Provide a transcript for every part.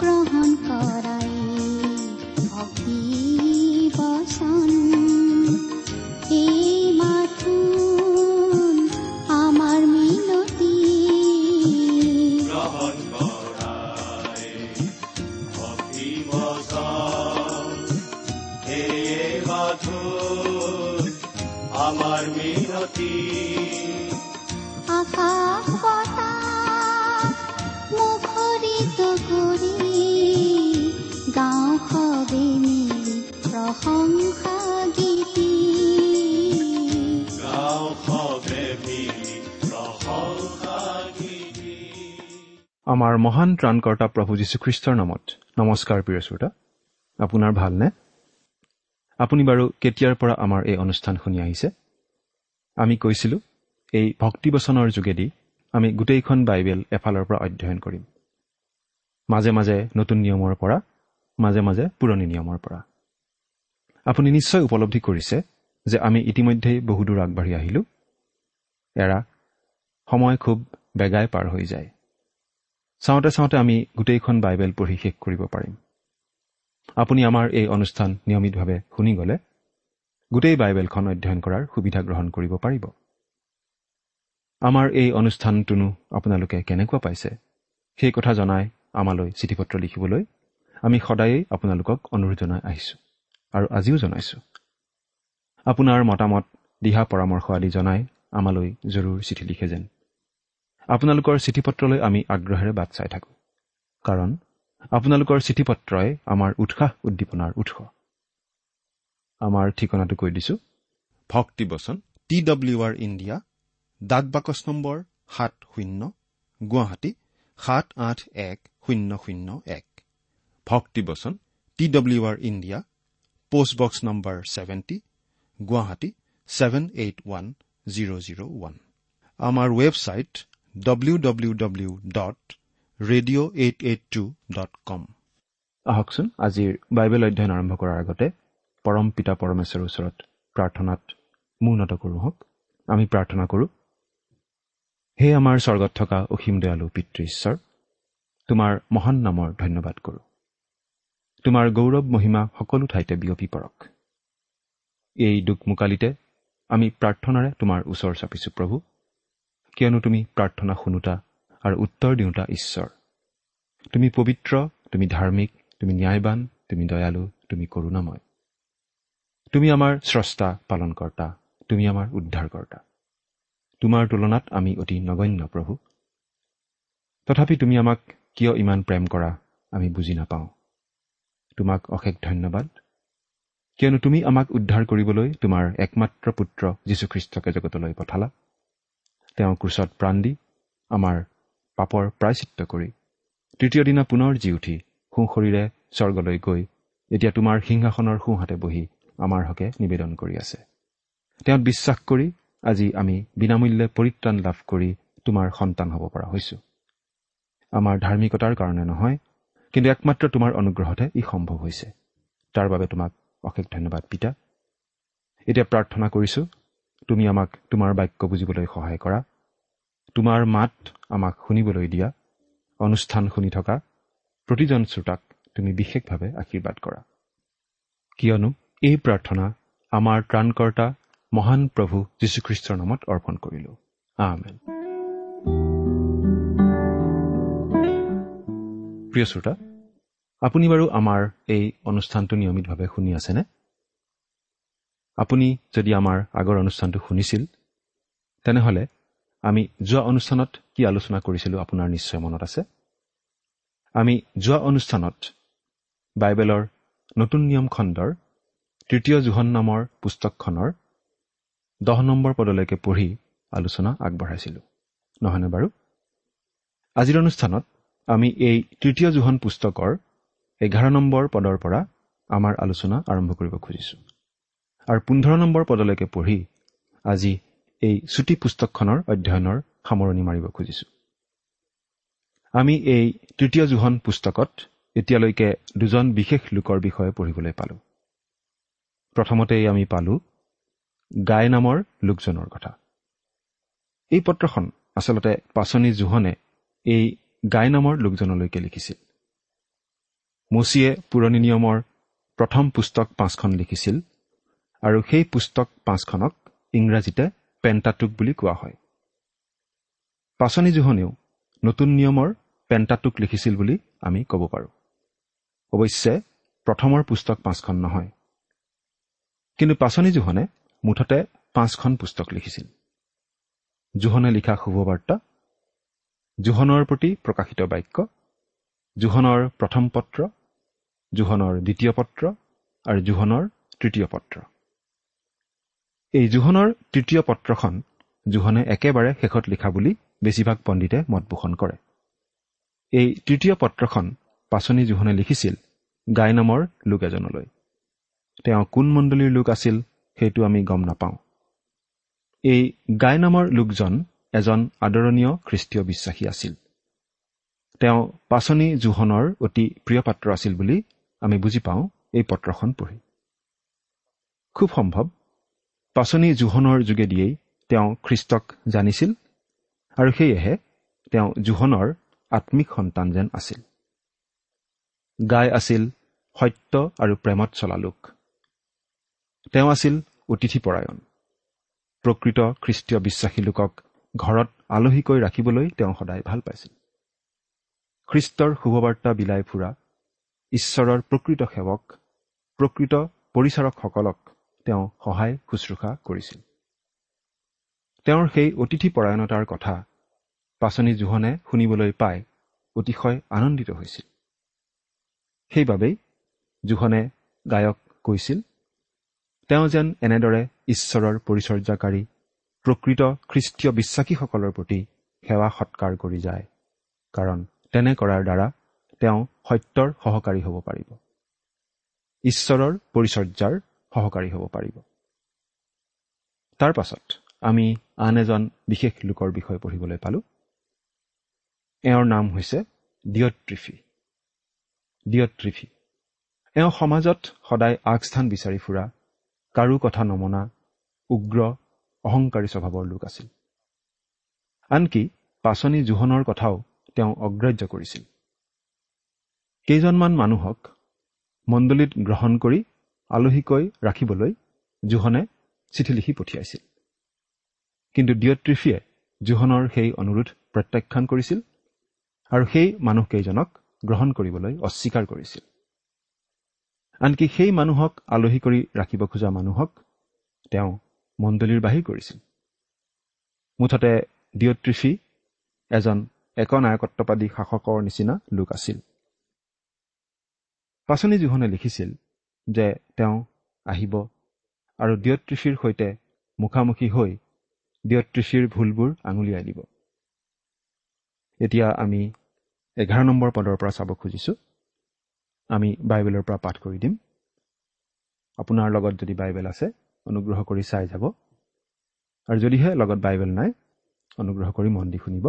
গ্ৰহণ কৰাই ভক্তি বচন আমাৰ মহান ত্ৰাণকৰ্তা প্ৰভু যীশুখ্ৰীষ্টৰ নামত। নমস্কাৰ প্ৰিয় শ্ৰোতা। আপোনাৰ ভালনে? আপুনি বাৰু কেতিয়াৰ পৰা আমাৰ এই অনুষ্ঠান শুনি আহিছে? আমি কৈছিলোঁ এই ভক্তিবচনৰ যোগেদি আমি গোটেইখন বাইবেল এফালৰ পৰা অধ্যয়ন কৰিম। মাজে মাজে নতুন নিয়মৰ পৰা মাজে মাজে পুৰণি নিয়মৰ পৰা। আপুনি নিশ্চয় উপলব্ধি কৰিছে যে আমি ইতিমধ্যেই বহুদূৰ আগবাঢ়ি আহিলোঁ। এৰা সময় খুব বেগাই পাৰ হৈ যায়। চাওঁতে চাওঁতে আমি গোটেইখন বাইবেল পঢ়ি শেষ কৰিব পাৰিম। আপুনি আমাৰ এই অনুষ্ঠান নিয়মিতভাৱে শুনি গ'লে গোটেই বাইবেলখন অধ্যয়ন কৰাৰ সুবিধা গ্ৰহণ কৰিব পাৰিব। আমাৰ এই অনুষ্ঠানটোনো আপোনালোকে কেনেকুৱা পাইছে সেই কথা জনাই আমালৈ চিঠি পত্ৰ লিখিবলৈ আমি সদায়েই আপোনালোকক অনুৰোধ জনাই আহিছোঁ আৰু আজিও জনাইছোঁ। আপোনাৰ মতামত দিহা পৰামৰ্শ আদি জনাই আমালৈ জৰুৰ চিঠি লিখে যেন। আপোনালোকৰ চিঠি পত্ৰলৈ আমি আগ্ৰহেৰে বাট চাই থাকোঁ। কাৰণ আপোনালোকৰ চিঠি পত্ৰই আমাৰ উৎসাহ উদ্দীপনাৰ উৎস। আমাৰ ঠিকনাটো কৈ দিছোঁ। ভক্তিবচন টি ডব্লিউ আৰ ইণ্ডিয়া ডাক বাকচ নম্বৰ সাত শূন্য গুৱাহাটী সাত আঠ এক শূন্য শূন্য এক। ভক্তিবচন T W R India post box number seventy Guwahati seven eight one zero' zero' one. আমাৰ website W W W dot radio' eight eight two dot com আহকচোন আজিৰ বাইবেল অধ্যয়ন আৰম্ভ কৰাৰ আগতে পৰম পিতা পৰমেশ্বৰৰ ওচৰত প্ৰাৰ্থনাত মূৰ্ণত কৰোঁ হওক। আমি প্ৰাৰ্থনা কৰোঁ হে আমাৰ স্বৰ্গত থকা অসীম দয়ালু পিতৃ ঈশ্বৰ তোমাৰ মহান নামৰ ধন্যবাদ কৰোঁ। তোমাৰ গৌৰৱ মহিমা সকলো ঠাইতে বিয়পি পৰক। এই দুখমোকালিতে আমি প্ৰাৰ্থনাৰে তোমাৰ ওচৰ চাপিছোঁ প্ৰভু। কিয়নো তুমি প্ৰাৰ্থনা শুনোতা আৰু উত্তৰ দিওঁতা ঈশ্বৰ। তুমি পবিত্ৰ তুমি ধাৰ্মিক তুমি ন্যায়বান তুমি দয়ালু তুমি কৰোণাময়। তুমি আমাৰ স্ৰষ্টা পালনকৰ্তা তুমি আমাৰ উদ্ধাৰকৰ্তা। তোমাৰ তুলনাত আমি অতি নগণ্য প্ৰভু। তথাপি তুমি আমাক কিয় ইমান প্ৰেম কৰা আমি বুজি নাপাওঁ। তোমাক অশেষ ধন্যবাদ। কিয়নো তুমি আমাক উদ্ধাৰ কৰিবলৈ তোমাৰ একমাত্ৰ পুত্ৰ যীশুখ্ৰীষ্টকে জগতলৈ পঠালা। তেওঁ ক্ৰুচত প্ৰাণ দি আমাৰ পাপৰ প্ৰায়চিত্ৰ কৰি। তৃতীয় দিনা পুনৰ জি উঠি সোঁশৰীৰে স্বৰ্গলৈ গৈ এতিয়া তোমাৰ সিংহাসনৰ সোঁহাতে বহি আমাৰ হকে নিবেদন কৰি আছে। তেওঁত বিশ্বাস কৰি আজি আমি বিনামূল্যে পৰিত্ৰাণ লাভ কৰি তোমাৰ সন্তান হ'ব পৰা হৈছো। আমাৰ ধাৰ্মিকতাৰ কাৰণে নহয় কিন্তু একমাত্ৰ তোমাৰ অনুগ্ৰহতহে ই সম্ভৱ হৈছে। তাৰ বাবে তোমাক অশেষ ধন্যবাদ পিতা। এতিয়া প্ৰাৰ্থনা কৰিছো। তুমি আমাক তোমাৰ বাক্য বুজিবলৈ সহায় কৰা। তোমাৰ মাত আমাক শুনিবলৈ দিয়া। অনুষ্ঠান শুনি থকা। প্ৰতিজন শ্ৰোতাক তুমি বিশেষভাৱে আশীৰ্বাদ কৰা। কিয়নো এই প্ৰাৰ্থনা আমাৰ ত্ৰাণকৰ্তা মহান প্ৰভু যীশুখ্ৰীষ্টৰ নামত অৰ্পণ কৰিলো। আমেন। প্ৰিয় শ্ৰোতা আপুনি বাৰু আমাৰ এই অনুষ্ঠানটো নিয়মিতভাৱে শুনি আছেনে? আপুনি যদি আমাৰ আগৰ অনুষ্ঠানটো শুনিছিল তেনেহ'লে আমি যোৱা অনুষ্ঠানত কি আলোচনা কৰিছিলোঁ আপোনাৰ নিশ্চয় মনত আছে? আমি যোৱা অনুষ্ঠানত বাইবেলৰ নতুন নিয়ম খণ্ডৰ তৃতীয় জোহন নামৰ পুস্তকখনৰ দহ নম্বৰ পদলৈকে পঢ়ি আলোচনা আগবঢ়াইছিলোঁ। নহয়নে বাৰু? আজিৰ অনুষ্ঠানত আমি এই তৃতীয় জোহন পুস্তকৰ এঘাৰ নম্বৰ পদৰ পৰা আমাৰ আলোচনা আৰম্ভ কৰিব খুজিছোঁ। আৰু পোন্ধৰ নম্বৰ পদলৈকে পঢ়ি আজি এই চুটি পুস্তকখনৰ অধ্যয়নৰ সামৰণি মাৰিব খুজিছোঁ। আমি এই তৃতীয় জোহন পুস্তকত এতিয়ালৈকে দুজন বিশেষ লোকৰ বিষয়ে পঢ়িবলৈ পালোঁ। প্ৰথমতেই আমি পালোঁ গাই নামৰ লোকজনৰ কথা। এই পত্ৰখন আচলতে পাচনি জোহনে এই গাই নামৰ লোকজনলৈকে লিখিছিল। মচিয়ে পুৰণি নিয়মৰ প্ৰথম পুস্তক পাঁচখন লিখিছিল। আৰু সেই পুস্তক পাঁচখনক ইংৰাজীতে পেণ্টাটুক বুলি কোৱা হয়। পাচনি জোহনেও নতুন নিয়মৰ পেণ্টাটুক লিখিছিল বুলি আমি ক'ব পাৰোঁ। অৱশ্যে প্ৰথমৰ পুস্তক পাঁচখন নহয়। কিন্তু পাচনি জোহনে মুঠতে পাঁচখন পুস্তক লিখিছিল। জোহনে লিখা শুভবাৰ্তা জোহনৰ প্ৰতি প্ৰকাশিত বাক্য জোহনৰ প্ৰথম পত্ৰ জোহনৰ দ্বিতীয় পত্ৰ আৰু জোহনৰ তৃতীয় পত্ৰ। এই জোহনৰ তৃতীয় পত্ৰখন জোহনে একেবাৰে শেষত লিখা বুলি বেছিভাগ পণ্ডিতে মত পোষণ কৰে। এই তৃতীয় পত্ৰখন পাচনি জোহনে লিখিছিল গাই নামৰ লোক এজনলৈ। তেওঁ কোন মণ্ডলীৰ লোক আছিল সেইটো আমি গম নাপাওঁ। এই গাই নামৰ লোকজন এজন আদৰণীয় খ্ৰীষ্টীয় বিশ্বাসী আছিল। তেওঁ পাচনি জোহনৰ অতি প্ৰিয় পাত্ৰ আছিল বুলি আমি বুজি পাওঁ এই পত্ৰখন পঢ়ি। খুব সম্ভৱ পাচনি জোহনৰ যোগেদিয়েই তেওঁ খ্ৰীষ্টক জানিছিল আৰু সেয়েহে তেওঁ জোহনৰ আত্মিক সন্তান যেন আছিল। গাই আছিল সত্য আৰু প্ৰেমত চলা লোক। তেওঁ আছিল অতিথিপৰায়ণ। প্ৰকৃত খ্ৰীষ্টীয় বিশ্বাসী লোকক ঘৰত আলহীকৈ ৰাখিবলৈ তেওঁ সদায় ভাল পাইছিল। খ্ৰীষ্টৰ শুভবাৰ্তা বিলাই ফুৰা ঈশ্বৰৰ প্ৰকৃত সেৱক প্ৰকৃত পৰিচাৰকসকলক তেওঁ সহায় শুশ্ৰূষা কৰিছিল। তেওঁৰ সেই অতিথি পৰায়ণতাৰ কথা পাচনি জোহনে শুনিবলৈ পাই অতিশয় আনন্দিত হৈছিল। সেইবাবেই জোহনে গায়ক কৈছিল তেওঁ যেন এনেদৰে ঈশ্বৰৰ পৰিচৰ্যাকাৰী প্ৰকৃত খ্ৰীষ্টীয় বিশ্বাসীসকলৰ প্ৰতি সেৱা সৎকাৰ কৰি যায় কাৰণ তেনে কৰাৰ দ্বাৰা তেওঁ সত্যৰ সহকাৰী হ'ব পাৰিব। ঈশ্বৰৰ পৰিচৰ্যাৰ সহকাৰী হ'ব পাৰিব। তাৰ পাছত আমি আন এজন বিশেষ লোকৰ বিষয়ে পঢ়িবলৈ পালোঁ। এওঁৰ নাম হৈছে ডিঅ'ট্ৰিফি ডিঅ'ট্ৰিফি এওঁ সমাজত সদায় আগস্থান বিচাৰি ফুৰা কাৰো কথা নমনা উগ্ৰ অহংকাৰী স্বভাৱৰ লোক আছিল। আনকি পাচনি জোহনৰ কথাও তেওঁ অগ্ৰাহ্য কৰিছিল। কেইজনমান মানুহক মণ্ডলীত গ্ৰহণ কৰি আলহীকৈ ৰাখিবলৈ জোহনে চিঠি লিখি পঠিয়াইছিল। কিন্তু ডিঅ'ট্ৰিফিয়ে জোহনৰ সেই অনুৰোধ প্ৰত্যাখ্যান কৰিছিল আৰু সেই মানুহকেইজনক গ্ৰহণ কৰিবলৈ অস্বীকাৰ কৰিছিল। আনকি সেই মানুহক আলহী কৰি ৰাখিব খোজা মানুহক তেওঁ মণ্ডলীৰ বাহিৰ কৰিছিল। মুঠতে ডিঅ'ট্ৰিফি এজন একনায়কত্ববাদী শাসকৰ নিচিনা লোক আছিল। পাচনি জোহনে লিখিছিল যে তেওঁ আহিব। আৰু ডিঅ'ট্ৰিফিৰ সৈতে মুখামুখি হৈ ডিঅ'ট্ৰিফিৰ ভুলবোৰ আঙুলিয়াই দিব। এতিয়া আমি এঘাৰ নম্বৰ পদৰ পৰা চাব খুজিছোঁ। আমি বাইবেলৰ পৰা পাঠ কৰি দিম। আপোনাৰ লগত যদি বাইবেল আছে অনুগ্ৰহ কৰি চাই যাব। আৰু যদিহে লগত বাইবেল নাই অনুগ্ৰহ কৰি মন দি শুনিব।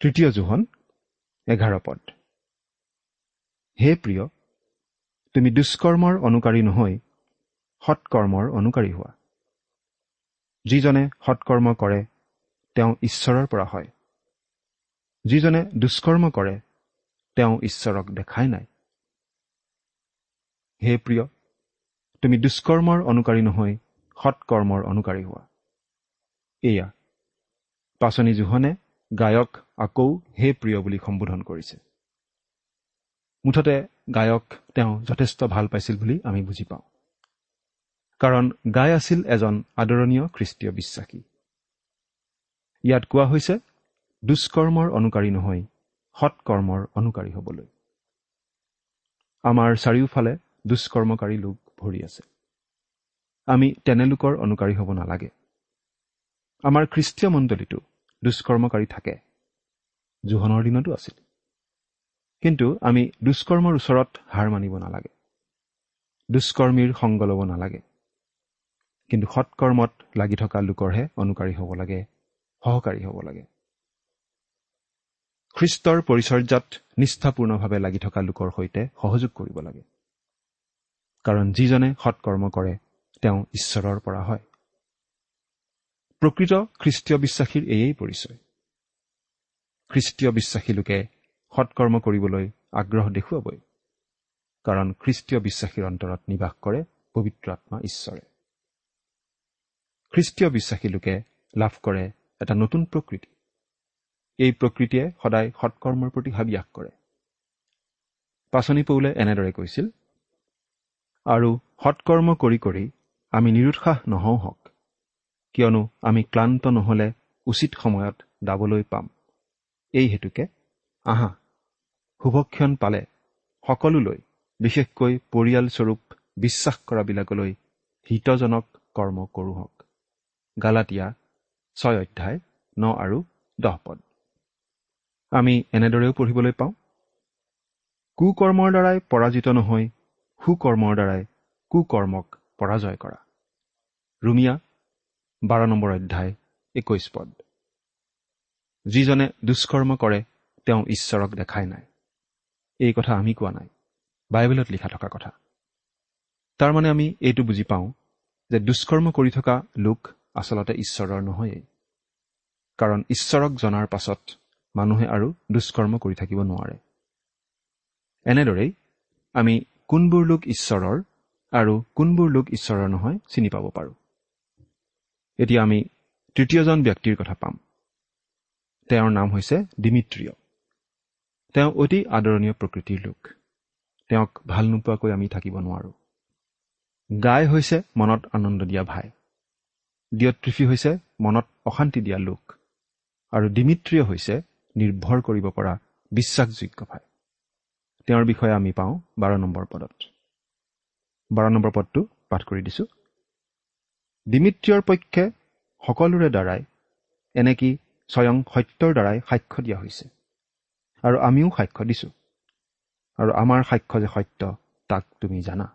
তৃতীয় জোহন এঘাৰ পদ। হে প্ৰিয় তুমি দুষ্কৰ্মৰ অনুকাৰী নহৈ সৎকৰ্মৰ অনুকাৰী হোৱা। যিজনে সৎকৰ্ম কৰে তেওঁ ঈশ্বৰৰ পৰা হয়। যিজনে দুষ্কৰ্ম কৰে তেওঁ ঈশ্বৰক দেখাই নাই। হে প্ৰিয় তুমি দুষ্কৰ্মৰ অনুকাৰী নহৈ সৎকৰ্মৰ অনুকাৰী হোৱা। এয়া পাচনি জোহনে গায়ক আকৌ হে প্ৰিয় বুলি সম্বোধন কৰিছে। মুঠতে গায়ক তেওঁ যথেষ্ট ভাল পাইছিল বুলি আমি বুজি পাওঁ। কাৰণ গাই আছিল এজন আদৰণীয় খ্ৰীষ্টীয় বিশ্বাসী। ইয়াত কোৱা হৈছে দুষ্কৰ্মৰ অনুকাৰী নহয় সৎকৰ্মৰ অনুকাৰী হ'বলৈ। আমাৰ চাৰিওফালে দুষ্কৰ্মকাৰী লোক ভৰি আছে। আমি তেনে লোকৰ অনুকাৰী হ'ব নালাগে। আমাৰ খ্ৰীষ্টীয় মণ্ডলীটো দুষ্কৰ্মকাৰী থাকে। জোহনৰ দিনতো আছিল। কিন্তু আমি দুষ্কৰ্মৰ ওচৰত হাৰ মানিব নালাগে। দুষ্কৰ্মীৰ সংগ ল'ব নালাগে। কিন্তু সৎকৰ্মত লাগি থকা লোকৰহে অনুকাৰী হ'ব লাগে সহকাৰী হ'ব লাগে। খ্ৰীষ্টৰ পৰিচৰ্যাত নিষ্ঠাপূৰ্ণভাৱে লাগি থকা লোকৰ সৈতে সহযোগ কৰিব লাগে। কাৰণ যিজনে সৎকৰ্ম কৰে তেওঁ ঈশ্বৰৰ পৰা হয়। প্ৰকৃত খ্ৰীষ্টীয় বিশ্বাসীৰ এয়েই পৰিচয়। খ্ৰীষ্টীয় বিশ্বাসী লোকে সৎকৰ্ম কৰিবলৈ আগ্ৰহ দেখুৱাবই। কাৰণ খ্ৰীষ্টীয় বিশ্বাসীৰ অন্তৰত নিবাস কৰে পবিত্ৰ আত্মা ঈশ্বৰে। খ্ৰীষ্টীয় বিশ্বাসী লোকে লাভ কৰে এটা নতুন প্ৰকৃতি। এই প্ৰকৃতিয়ে সদায় সৎকৰ্মৰ প্ৰতি হাবিয়াস কৰে। পাচনি পৌলে এনেদৰে কৈছিল আৰু সৎকৰ্ম কৰি কৰি আমি নিৰুৎসাহ নহওঁ হওক কিয়নো আমি ক্লান্ত নহ'লে উচিত সময়ত দাবলৈ পাম। এই হেতুকে আহা। শুভক্ষণ পালে। সকলোলৈ বিশেষকৈ পৰিয়ালস্বৰূপ বিশ্বাস কৰাবিলাকলৈ হিতজনক কৰ্ম কৰোঁ হওক গালাটীয়া ছয় অধ্যায় ন আৰু দহ পদ। আমি এনেদৰেও পঢ়িবলৈ পাওঁ কুকৰ্মৰ দ্বাৰাই পৰাজিত নহয় সুকৰ্মৰ দ্বাৰাই কুকৰ্মক পৰাজয় কৰা। ৰুমিয়া বাৰ নম্বৰ অধ্যায় একৈশ পদ। যিজনে দুষ্কৰ্ম কৰে তেওঁ ঈশ্বৰক দেখাই নাই। এই কথা আমি কোৱা নাই। বাইবেলত লিখা থকা কথা। তাৰমানে আমি এইটো বুজি পাওঁ যে দুষ্কৰ্ম কৰি থকা লোক আচলতে ঈশ্বৰৰ নহয়েই। কাৰণ ঈশ্বৰক জনাৰ পাছত মানুহে আৰু দুষ্কৰ্ম কৰি থাকিব নোৱাৰে। এনেদৰেই আমি কোনবোৰ লোক ঈশ্বৰৰ আৰু কোনবোৰ লোক ঈশ্বৰৰ নহয় চিনি পাব পাৰোঁ। এতিয়া আমি তৃতীয়জন ব্যক্তিৰ কথা পাম। তেওঁৰ নাম হৈছে ডিমিত্ৰিয় তেওঁ অতি আদৰণীয় প্ৰকৃতিৰ লোক। তেওঁক ভাল নোপোৱাকৈ আমি থাকিব নোৱাৰোঁ। গাই হৈছে মনত আনন্দ দিয়া ভাই। দিয়ত্ৰিফি হৈছে মনত অশান্তি দিয়া লোক। আৰু ডিমিত্ৰিয় হৈছে নিৰ্ভৰ কৰিব পৰা বিশ্বাসযোগ্য ভাই। তেওঁৰ বিষয়ে আমি পাওঁ বাৰ নম্বৰ পদত। বাৰ নম্বৰ পদটো পাঠ কৰি দিছো। ডিমিত্ৰিয়ৰ পক্ষে সকলোৰে দ্বাৰাই এনেকি স্বয়ং সত্যৰ দ্বাৰাই সাক্ষ্য দিয়া হৈছে। আৰু আমিও সাক্ষ্য দিছো। আৰু আমাৰ সাক্ষ্য যে সত্য তাক তুমি জানা।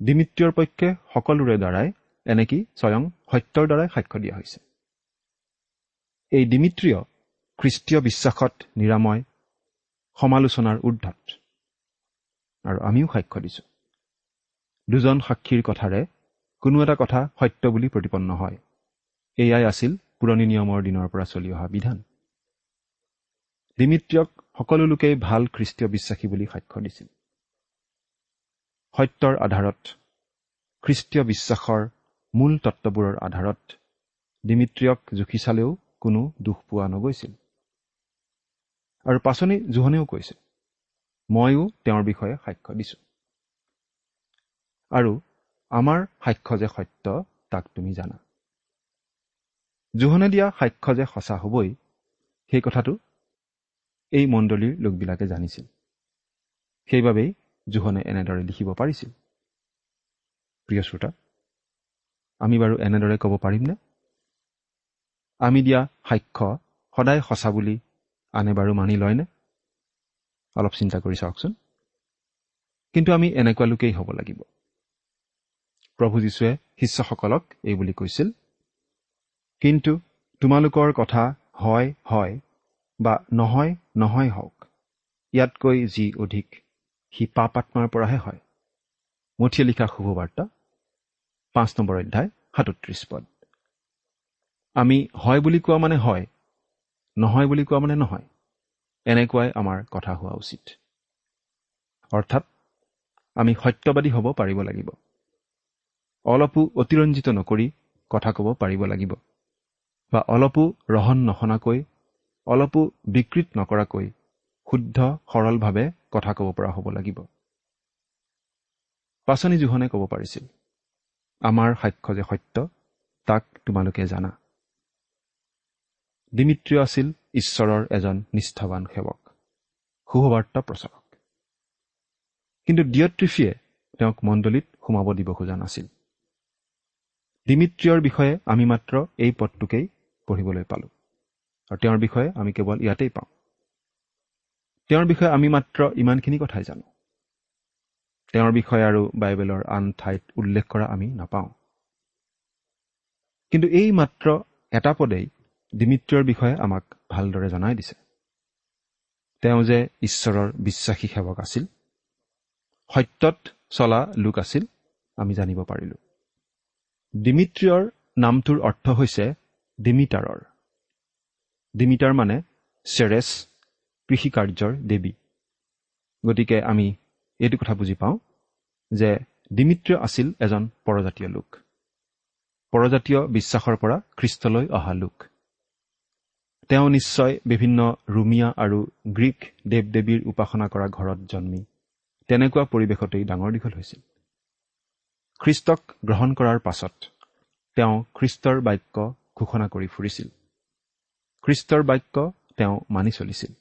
ডিমিত্ৰিয়ৰ পক্ষে সকলোৰে দ্বাৰাই এনেকি স্বয়ং সত্যৰ দ্বাৰাই সাক্ষ্য দিয়া হৈছে। এই ডিমিত্ৰিয় খ্ৰীষ্টীয় বিশ্বাসত নিৰাময় সমালোচনাৰ ঊৰ্ধত আৰু আমিও সাক্ষ্য দিছো। দুজন সাক্ষীৰ কথাৰে কোনো এটা কথা সত্য বুলি প্ৰতিপন্ন হয়। এয়াই আছিল পুৰণি নিয়মৰ দিনৰ পৰা চলি অহা বিধান। ডিমিত্ৰিয়ক সকলো লোকেই ভাল খ্ৰীষ্টীয় বিশ্বাসী বুলি সাক্ষ্য দিছিল। সত্যৰ আধাৰত খ্ৰীষ্টীয় বিশ্বাসৰ মূল তত্ববোৰৰ আধাৰত ডিমিত্ৰিয়ক জুখি চালেও কোনো দুখ পোৱা নগৈছিল। আৰু পাচনি জোহনেও কৈছে ময়ো তেওঁৰ বিষয়ে সাক্ষ্য দিছো। আৰু আমাৰ সাক্ষ্য যে সত্য তাক তুমি জানা। জোহনে দিয়া সাক্ষ্য যে সঁচা হ'বই সেই কথাটো এই মণ্ডলীৰ লোকবিলাকে জানিছিল। সেইবাবেই জোহনে এনেদৰে লিখিব পাৰিছিল। প্ৰিয় শ্ৰোতা আমি বাৰু এনেদৰে ক'ব পাৰিমনে? আমি দিয়া সাক্ষ্য সদায় সঁচা বুলি আনে বাৰু মানি লয়নে? অলপ চিন্তা কৰি চাওকচোন। কিন্তু আমি এনেকুৱা লোকেই হ'ব লাগিব। প্ৰভু যীশুৱে শিষ্যসকলক এই বুলি কৈছিল কিন্তু তোমালোকৰ কথা হয় হয় বা নহয় নহয় হওক ইয়াতকৈ যি অধিক সি পাপ আত্মাৰ পৰাহে হয়। মঠিয়ে লিখা শুভবাৰ্তা পাঁচ নম্বৰ অধ্যায় সাতত্ৰিছ পদ। আমি হয় বুলি কোৱা মানে হয় নহয় বুলি কোৱা মানে নহয় এনেকুৱাই আমাৰ কথা হোৱা উচিত। অৰ্থাৎ আমি সত্যবাদী হ'ব পাৰিব লাগিব। অলপো অতিৰঞ্জিত নকৰি কথা ক'ব পাৰিব লাগিব। বা অলপো ৰহন নশনাকৈ অলপো বিকৃত নকৰাকৈ শুদ্ধ সৰলভাৱে কথা ক'ব পৰা হ'ব লাগিব। পাচনি জোহনে ক'ব পাৰিছিল আমাৰ সাক্ষ্য যে সত্য তাক তোমালোকে জানা। ডিমিত্ৰিয় আছিল ঈশ্বৰৰ এজন নিষ্ঠাবান সেৱক সুভবাৰ্তা প্ৰচাৰক। কিন্তু ডিয়ট্ৰিফিয়ে তেওঁক মণ্ডলীত সোমাব দিব খোজা নাছিল। ডিমিত্ৰিয়ৰ বিষয়ে আমি মাত্ৰ এই পদটোকেই পঢ়িবলৈ পালোঁ। আৰু তেওঁৰ বিষয়ে আমি কেৱল ইয়াতেই পাওঁ। তেওঁৰ বিষয়ে আমি মাত্ৰ ইমানখিনি কথাই জানো। তেওঁৰ বিষয়ে আৰু বাইবেলৰ আন ঠাইত উল্লেখ কৰা আমি নাপাওঁ। কিন্তু এই মাত্ৰ এটা পদেই ডিমিত্ৰৰ বিষয়ে আমাক ভালদৰে জনাই দিছে। তেওঁ যে ঈশ্বৰৰ বিশ্বাসী সেৱক আছিল সত্যত চলা লোক আছিল আমি জানিব পাৰিলো। ডিমিত্ৰিয়ৰ নামটোৰ অৰ্থ হৈছে ডিমিটাৰৰ ডিমিটাৰ মানে চেৰেছ কৃষিকাৰ্যৰ দেৱী। গতিকে আমি এইটো কথা বুজি পাওঁ যে ডিমিত্ৰিয় আছিল এজন পৰজাতীয় লোক। পৰজাতীয় বিশ্বাসৰ পৰা খ্ৰীষ্টলৈ অহা লোক। তেওঁ নিশ্চয় বিভিন্ন ৰুমিয়া আৰু গ্ৰীক দেৱ দেৱীৰ উপাসনা কৰা ঘৰত জন্মি তেনেকুৱা পৰিৱেশতেই ডাঙৰ দীঘল হৈছিল। খ্ৰীষ্টক গ্ৰহণ কৰাৰ পাছত তেওঁ খ্ৰীষ্টৰ বাক্য ঘোষণা কৰি ফুৰিছিল। খ্ৰীষ্টৰ বাক্য তেওঁ মানি চলিছিল।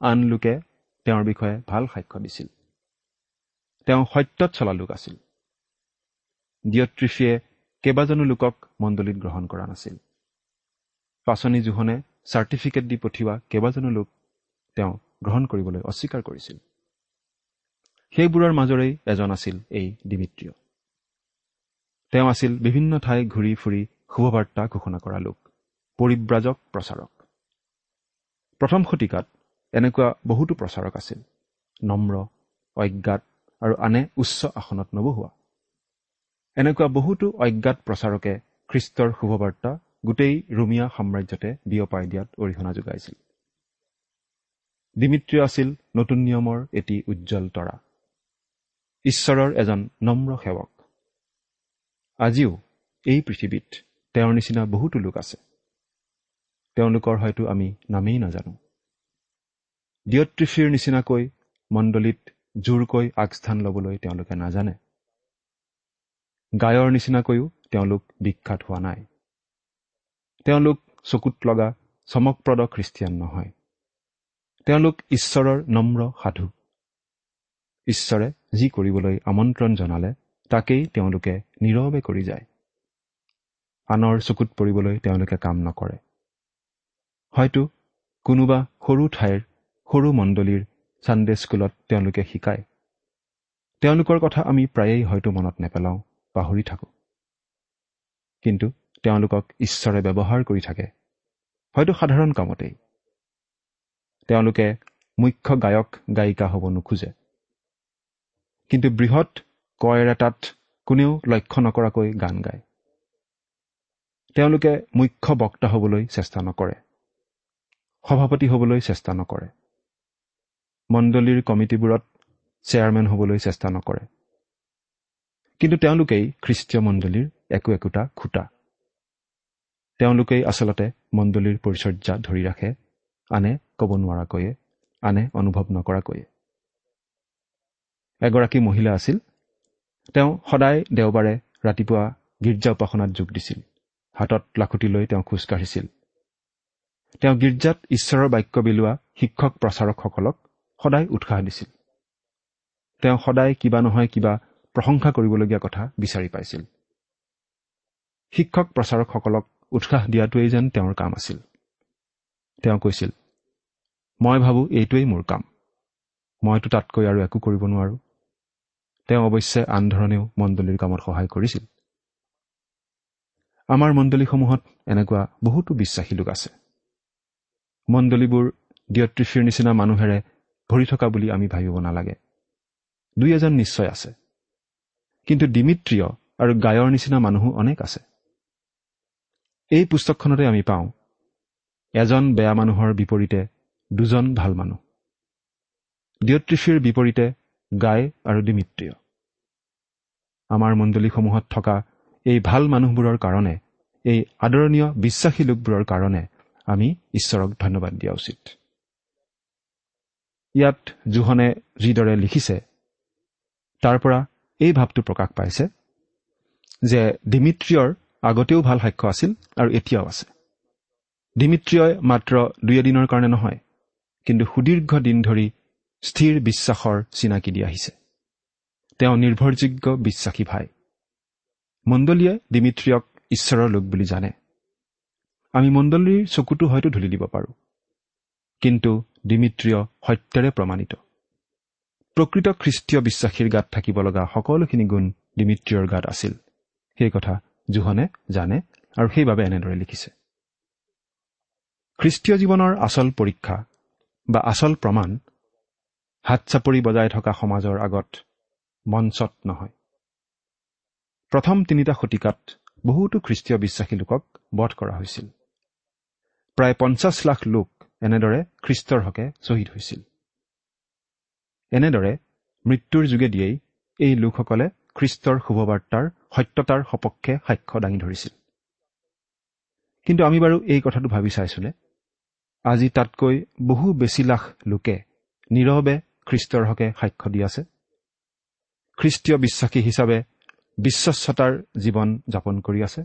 আন লোকে তেওঁৰ বিষয়ে ভাল সাক্ষ্য দিছিল। তেওঁ সত্যত চলা লোক আছিল। ডিয়ট্ৰিফিয়ে কেইবাজনো লোকক মণ্ডলীত গ্ৰহণ কৰা নাছিল। পাচনি জোহনে চাৰ্টিফিকেট দি পঠিওৱা কেইবাজনো লোক তেওঁ গ্ৰহণ কৰিবলৈ অস্বীকাৰ কৰিছিল। সেইবোৰৰ মাজৰেই এজন আছিল এই ডিমিত্ৰিয় তেওঁ আছিল বিভিন্ন ঠাই ঘূৰি ফুৰি শুভবাৰ্তা ঘোষণা কৰা লোক। পৰিব্ৰাজক প্ৰচাৰক। প্ৰথম শতিকাত এনেকুৱা বহুতো প্ৰচাৰক আছিল। নম্ৰ অজ্ঞাত আৰু আনে উচ্চ আসনত নবহোৱা। এনেকুৱা বহুতো অজ্ঞাত প্ৰচাৰকে খ্ৰীষ্টৰ শুভবাৰ্তা গোটেই ৰোমিয়া সাম্ৰাজ্যতে বিয়পাই দিয়াত অৰিহণা যোগাইছিল। ডিমিত্ৰিয় আছিল নতুন নিয়মৰ এটি উজ্জ্বল তৰা। ঈশ্বৰৰ এজন নম্ৰ সেৱক। আজিও এই পৃথিৱীত তেওঁৰ নিচিনা বহুতো লোক আছে। তেওঁলোকৰ হয়তো আমি নামেই নাজানো। ডিয়ট্ৰিফিৰ নিচিনাকৈ মণ্ডলীত জোৰকৈ আগস্থান ল'বলৈ তেওঁলোকে নাজানে। গায়ৰ নিচিনাকৈও তেওঁলোক বিখ্যাত হোৱা নাই। তেওঁলোক চকুত লগা চমকপ্ৰদ খ্ৰীষ্টিয়ান নহয়। তেওঁলোক ঈশ্বৰৰ নম্ৰ সাধু। ঈশ্বৰে যি কৰিবলৈ আমন্ত্ৰণ জনালে তাকেই তেওঁলোকে নীৰৱে কৰি যায়। আনৰ চকুত পৰিবলৈ তেওঁলোকে কাম নকৰে। হয়তো কোনোবা সৰু ঠাইৰ সৰু মণ্ডলীৰ ছানডে স্কুলত তেওঁলোকে শিকায়। তেওঁলোকৰ কথা আমি প্ৰায়েই হয়তো মনত নেপেলাওঁ পাহৰি থাকোঁ। কিন্তু তেওঁলোকক ঈশ্বৰে ব্যৱহাৰ কৰি থাকে হয়তো সাধাৰণ কামতেই। তেওঁলোকে মুখ্য গায়ক গায়িকা হ'ব নোখোজে। কিন্তু বৃহৎ কয়ৰ এটাত কোনেও লক্ষ্য নকৰাকৈ গান গায়। তেওঁলোকে মুখ্য বক্তা হ'বলৈ চেষ্টা নকৰে। সভাপতি হ'বলৈ চেষ্টা নকৰে। মণ্ডলীৰ কমিটিবোৰত চেয়াৰমেন হ'বলৈ চেষ্টা নকৰে। কিন্তু তেওঁলোকেই খ্ৰীষ্টীয় মণ্ডলীৰ একো একোটা খুটা। তেওঁলোকেই আচলতে মণ্ডলীৰ পৰিচৰ্যা ধৰি ৰাখে আনে ক'ব নোৱাৰাকৈয়ে আনে অনুভৱ নকৰাকৈয়ে। এগৰাকী মহিলা আছিল। তেওঁ সদায় দেওবাৰে ৰাতিপুৱা গীৰ্জা উপাসনাত যোগ দিছিল। হাতত লাখুটি লৈ তেওঁ খোজকাঢ়িছিল তেওঁ গীৰ্জাত ঈশ্বৰৰ বাক্য বিলোৱা শিক্ষক প্ৰচাৰকসকলক সদায় উৎসাহ দিছিল। তেওঁ সদায় কিবা নহয় কিবা প্ৰশংসা কৰিবলগীয়া কথা বিচাৰি পাইছিল। শিক্ষক প্ৰচাৰকসকলক উৎসাহ দিয়াটোৱেই যেন তেওঁৰ কাম আছিল। তেওঁ কৈছিল মই ভাবোঁ এইটোৱেই মোৰ কাম। মইতো তাতকৈ আৰু একো কৰিব নোৱাৰোঁ। তেওঁ অৱশ্যে আন ধৰণেও মণ্ডলীৰ কামত সহায় কৰিছিল। আমাৰ মণ্ডলীসমূহত এনেকুৱা বহুতো বিশ্বাসী লোক আছে। মণ্ডলীবোৰ ডিয়ট্ৰিফিৰ নিচিনা মানুহেৰে ভৰি থকা বুলি আমি ভাবিব নালাগে। দুই এজন নিশ্চয় আছে। কিন্তু ডিমিত্ৰিয় আৰু গায়ৰ নিচিনা মানুহো অনেক আছে। এই পুস্তকখনতে আমি পাওঁ এজন বেয়া মানুহৰ বিপৰীতে দুজন ভাল মানুহ। ডিয়ট্ৰিফিৰ বিপৰীতে গাই আৰু ডিমিত্ৰিয় আমাৰ মণ্ডলীসমূহত থকা এই ভাল মানুহবোৰৰ কাৰণে এই আদৰণীয় বিশ্বাসী লোকবোৰৰ কাৰণে আমি ঈশ্বৰক ধন্যবাদ দিয়া উচিত। ইয়াত জোহনে যিদৰে লিখিছে তাৰ পৰা এই ভাৱটো প্ৰকাশ পাইছে যে ডিমিত্ৰিয়ৰ আগতেও ভাল সাক্ষ্য আছিল আৰু এতিয়াও আছে। ডিমিত্ৰিয়ই মাত্ৰ দুই এদিনৰ কাৰণে নহয় কিন্তু সুদীৰ্ঘ দিন ধৰি স্থিৰ বিশ্বাসৰ চিনাকি দি আহিছে। তেওঁ নিৰ্ভৰযোগ্য বিশ্বাসী ভাই। মণ্ডলীয়ে ডিমিত্ৰিয়ক ঈশ্বৰৰ লোক বুলি জানে। আমি মণ্ডলীৰ চকুটো হয়তো ধুলি দিব পাৰোঁ। কিন্তু ডিমিত্ৰিয় সত্যৰে প্ৰমাণিত। প্ৰকৃত খ্ৰীষ্টীয় বিশ্বাসীৰ গাত থাকিব লগা সকলোখিনি গুণ ডিমিত্ৰিয়ৰ গাত আছিল। সেই কথা জোহনে জানে আৰু সেইবাবে এনেদৰে লিখিছে। খ্ৰীষ্টীয় জীৱনৰ আচল পৰীক্ষা বা আচল প্ৰমাণ হাত চাপৰি বজাই থকা সমাজৰ আগত মঞ্চত নহয়। প্ৰথম তিনিটা শতিকাত বহুতো খ্ৰীষ্টীয় বিশ্বাসী লোকক বধ কৰা হৈছিল। প্ৰায় পঞ্চাছ লাখ লোক এনেদৰে খ্ৰীষ্টৰ হকে শ্বহীদ হৈছিল। এনেদৰে মৃত্যুৰ যোগেদিয়েই এই লোকসকলে খ্ৰীষ্টৰ শুভবাৰ্তাৰ সত্যতাৰ সপক্ষে সাক্ষ্য দাঙি ধৰিছিল। কিন্তু আমি বাৰু এই কথাটো ভাবি চাইছোনে? আজি তাতকৈ বহু বেছি লাখ লোকে নীৰৱে খ্ৰীষ্টৰ হকে সাক্ষ্য দি আছে। খ্ৰীষ্টীয় বিশ্বাসী হিচাপে বিশ্বস্ততাৰ জীৱন যাপন কৰি আছে।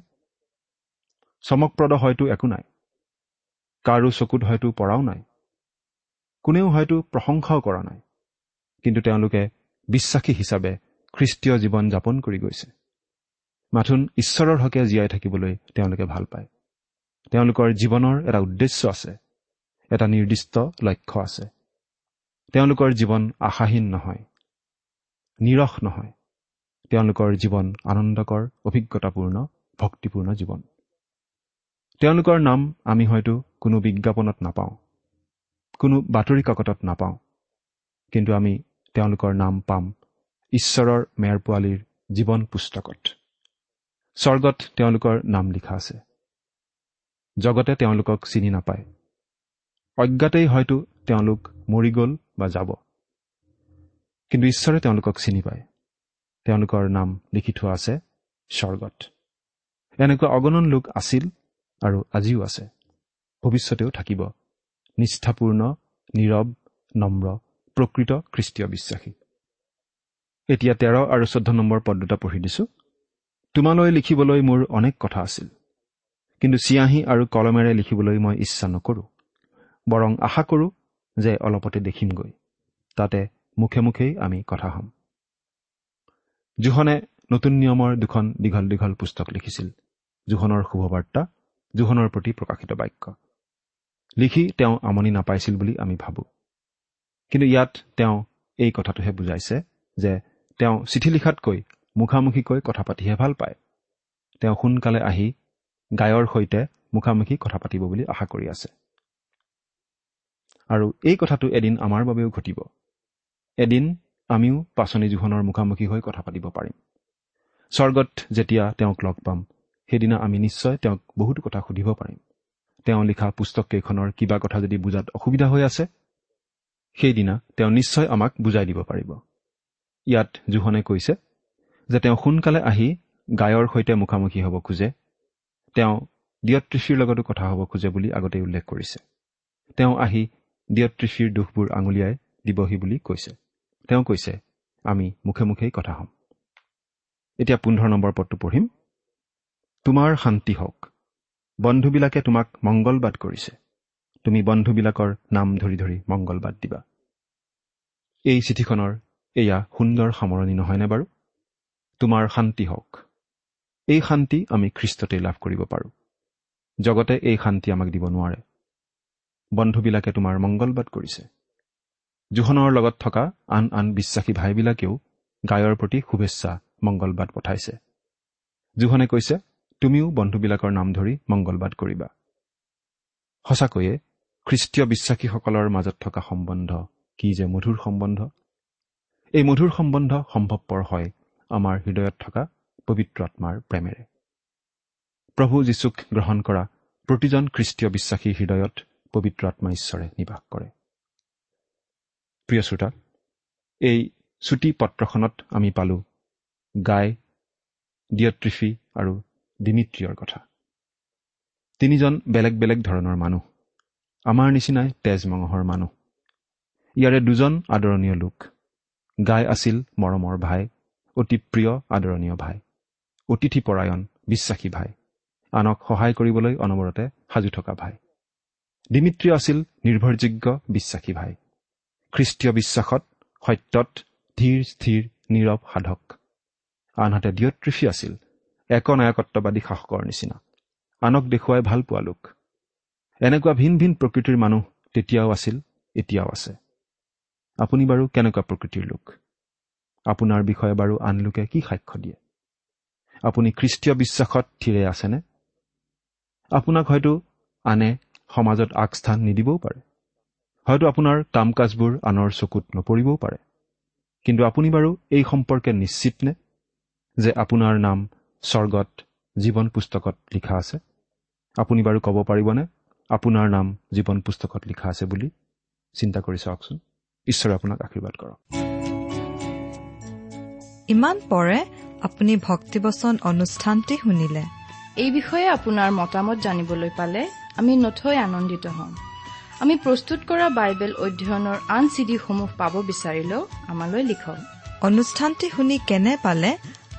চমকপ্ৰদ হয়তো একো নাই। কাৰো চকুত হয়তো পৰাও নাই। কোনেও হয়তো প্ৰশংসাও কৰা নাই। কিন্তু তেওঁলোকে বিশ্বাসী হিচাপে খ্ৰীষ্টীয় জীৱন যাপন কৰি গৈছে। মাথোন ঈশ্বৰৰ হকে জীয়াই থাকিবলৈ তেওঁলোকে ভাল পায়। তেওঁলোকৰ জীৱনৰ এটা উদ্দেশ্য আছে। এটা নিৰ্দিষ্ট লক্ষ্য আছে। তেওঁলোকৰ জীৱন আশাহীন নহয়। নিৰস নহয়। তেওঁলোকৰ জীৱন আনন্দকৰ অভিজ্ঞতাপূৰ্ণ ভক্তিপূৰ্ণ জীৱন। তেওঁলোকৰ নাম আমি হয়তো কোনো বিজ্ঞাপনত নাপাওঁ। কোনো বাতৰি কাকতত নাপাওঁ। কিন্তু আমি তেওঁলোকৰ নাম পাম ঈশ্বৰৰ মেৰ পোৱালীৰ জীৱন পুস্তকত। স্বৰ্গত তেওঁলোকৰ নাম লিখা আছে। জগতে তেওঁলোকক চিনি নাপায়। অজ্ঞাতেই হয়তো তেওঁলোক মৰি গ'ল বা যাব। কিন্তু ঈশ্বৰে তেওঁলোকক চিনি পায়। তেওঁলোকৰ নাম লিখি থোৱা আছে স্বৰ্গত। এনেকুৱা অগণন লোক আছিল আৰু আজিও আছে। ভৱিষ্যতেও থাকিব। নিষ্ঠাপূৰ্ণ নীৰৱ নম্ৰ প্ৰকৃত খ্ৰীষ্টীয় বিশ্বাসী। এতিয়া তেৰ আৰু চৈধ্য নম্বৰ পদ দুটা পঢ়ি দিছো। তোমালৈ লিখিবলৈ মোৰ অনেক কথা আছিল। কিন্তু চিয়াহী আৰু কলমেৰে লিখিবলৈ মই ইচ্ছা নকৰোঁ। বৰং আশা কৰোঁ যে অলপতে দেখিমগৈ। তাতে মুখে মুখেই আমি কথা হ'ম। জোহনে নতুন নিয়মৰ দুখন দীঘল দীঘল পুস্তক লিখিছিল। জোহনৰ শুভবাৰ্তা জোহনৰ প্ৰতি প্ৰকাশিত বাক্য। লিখি তেওঁ আমনি নাপাইছিল বুলি আমি ভাবোঁ। কিন্তু ইয়াত তেওঁ এই কথাটোহে বুজাইছে যে তেওঁ চিঠি লিখাতকৈ মুখামুখিকৈ কথা পাতিহে ভাল পায়। তেওঁ সোনকালে আহি গায়ৰ সৈতে মুখামুখি কথা পাতিব বুলি আশা কৰি আছে। আৰু এই কথাটো এদিন আমাৰ বাবেও ঘটিব। এদিন আমিও পাচনি জোহনৰ মুখামুখি হৈ কথা পাতিব পাৰিম। স্বৰ্গত যেতিয়া তেওঁক লগ পাম সেইদিনা আমি নিশ্চয় তেওঁক বহুতো কথা সুধিব পাৰিম। তেওঁ লিখা পুস্তককেইখনৰ কিবা কথা যদি বুজাত অসুবিধা হৈ আছে সেইদিনা তেওঁ নিশ্চয় আমাক বুজাই দিব পাৰিব। ইয়াত জোহনে কৈছে যে তেওঁ সোনকালে আহি গায়ৰ সৈতে মুখামুখি হ'ব খোজে। তেওঁ দিয়ত্ৰিষীৰ লগতো কথা হ'ব খোজে বুলি আগতেই উল্লেখ কৰিছে। তেওঁ আহি দিয়ত্ৰিষীৰ দোষবোৰ আঙুলিয়াই দিবহি বুলি কৈছে। তেওঁ কৈছে আমি মুখে মুখেই কথা হ'ম। এতিয়া পোন্ধৰ নম্বৰ পদটো পঢ়িম। তোমাৰ শান্তি হওক। বন্ধুবিলাকে তোমাক মংগলবাদ কৰিছে। তুমি বন্ধুবিলাকৰ নাম ধৰি ধৰি মংগলবাদ দিবা। এই চিঠিখনৰ এয়া সুন্দৰ সামৰণি নহয়নে বাৰু? তোমাৰ শান্তি হওক। এই শান্তি আমি খ্ৰীষ্টতেই লাভ কৰিব পাৰোঁ। জগতে এই শান্তি আমাক দিব নোৱাৰে। বন্ধুবিলাকে তোমাৰ মংগলবাদ কৰিছে। জোহনৰ লগত থকা আন আন বিশ্বাসী ভাইবিলাকেও গায়ৰ প্ৰতি শুভেচ্ছা মংগলবাদ পঠাইছে। জোহনে কৈছে তুমিও বন্ধুবিলাকৰ নাম ধৰি মংগলবাদ কৰিবা। সঁচাকৈয়ে খ্ৰীষ্টীয় বিশ্বাসীসকলৰ মাজত থকা সম্বন্ধ কি যে মধুৰ সম্বন্ধ? এই মধুৰ সম্বন্ধ সম্ভৱপৰ হয় আমাৰ হৃদয়ত থকা পবিত্ৰ আত্মাৰ প্ৰেমেৰে। প্ৰভু যীশুক গ্ৰহণ কৰা প্ৰতিজন খ্ৰীষ্টীয় বিশ্বাসীৰ হৃদয়ত পবিত্ৰ আত্মা ঈশ্বৰে নিবাস কৰে। প্ৰিয় শ্ৰোতা এই চুটি পত্ৰখনত আমি পালোঁ গাই ডিয়ট্ৰিফি আৰু ডিমিত্ৰিয়ৰ কথা। তিনিজন বেলেগ বেলেগ ধৰণৰ মানুহ। আমাৰ নিচিনাই তেজ মঙহৰ মানুহ। ইয়াৰে দুজন আদৰণীয় লোক। গাই আছিল মৰমৰ ভাই অতি প্ৰিয় আদৰণীয় ভাই অতিথিপৰায়ণ বিশ্বাসী ভাই আনক সহায় কৰিবলৈ অনবৰতে সাজু থকা ভাই। ডিমিত্ৰিয় আছিল নিৰ্ভৰযোগ্য বিশ্বাসী ভাই। খ্ৰীষ্টীয় বিশ্বাসত সত্যত ধীৰ স্থিৰ নীৰৱ সাধক। আনহাতে ডিয়ট্ৰিফি আছিল একনায়কত্ববাদী শাসকৰ নিচিনা। আনক দেখুৱাই ভাল পোৱা লোক। এনেকুৱা ভিন ভিন প্ৰকৃতিৰ মানুহ তেতিয়াও আছিল এতিয়াও আছে। আপুনি বাৰু কেনেকুৱা প্ৰকৃতিৰ লোক? আপোনাৰ বিষয়ে বাৰু আন লোকে কি সাক্ষ্য দিয়ে? আপুনি খ্ৰীষ্টীয় বিশ্বাসত থিৰে আছেনে? আপোনাক হয়তো আনে সমাজত আগস্থান নিদিবও পাৰে। হয়তো আপোনাৰ কাম কাজবোৰ আনৰ চকুত নপৰিবও পাৰে। কিন্তু আপুনি বাৰু এই সম্পৰ্কে নিশ্চিত নে? যে আপোনাৰ নাম স্বৰ্গত জীৱন পুস্তকত লিখা আছে। আপুনি বাৰু ক'ব পাৰিবনে? আপোনাৰ নাম জীৱন পুস্তকত লিখা আছে বুলি চিন্তা কৰি চাওকচোন। ঈশ্বৰে আপোনাক আশীৰ্বাদ কৰক। ইমান পৰে আপুনি ভক্তিবচন অনুষ্ঠানটি শুনিলে। এই বিষয়ে আপোনাৰ মতামত জানিবলৈ পালে আমি নথৈ আনন্দিত হ'ম। আমি প্ৰস্তুত কৰা বাইবেল অধ্যয়নৰ আন চিডিসমূহ পাব বিচাৰিলেও আমালৈ লিখক। অনুষ্ঠানটি শুনি কেনে পালে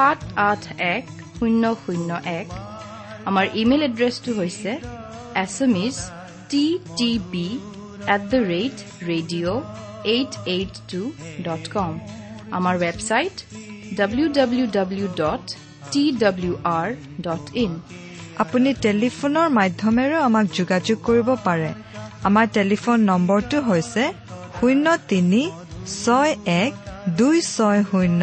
সাত আঠ এক শূন্য শূন্য এক। আমাৰ ইমেইল এড্ৰেছটো হৈছে S M is T T B at the rate radio' eight eight two dot com. আমাৰ website W W W dot T W R dot in. আপুনি টেলিফোনৰ মাধ্যমেৰেও আমাক যোগাযোগ কৰিব পাৰে। আমাৰ টেলিফোন নম্বৰটো হৈছে শূন্য তিনি ছয় এক দুই ছয় শূন্য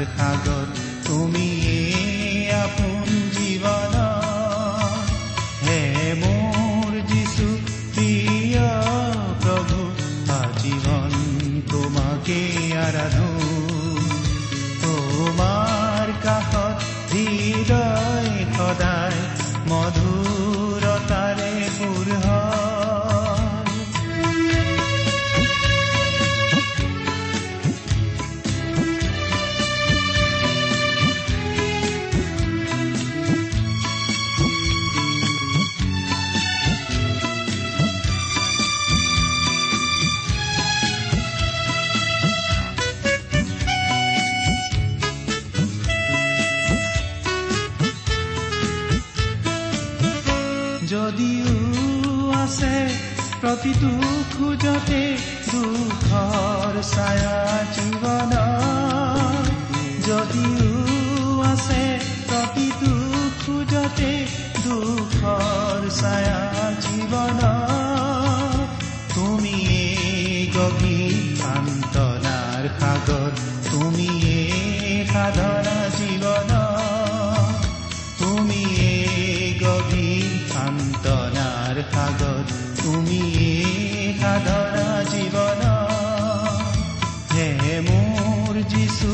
প্ৰেৰণাৰ খোজতে দুখৰ ছায়া জীৱন যদিও আছে প্ৰতিটো খোজতে দুখৰ ছায়া জীৱন তুমিয়ে গভীৰ সান্তনাৰ সাগৰ তুমিয়ে সাধনা জীৱন তুমিয়ে গভীৰ সান্তনাৰ সাগৰ তুমিয়ে সাধনা জীৱন হে মোৰ যিছু